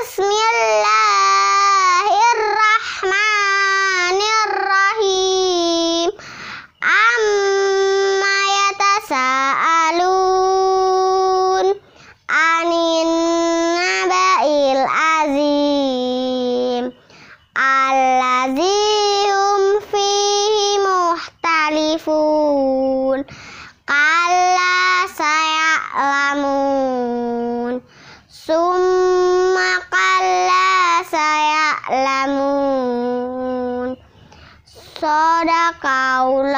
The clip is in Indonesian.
Bismillahirrahmanirrahim. Amma yatasaalun anin naba'il azim. Allazi hum fihi muhtalifun. Kalla saya'lamun. Summa saya'lamun. Sadaqallahul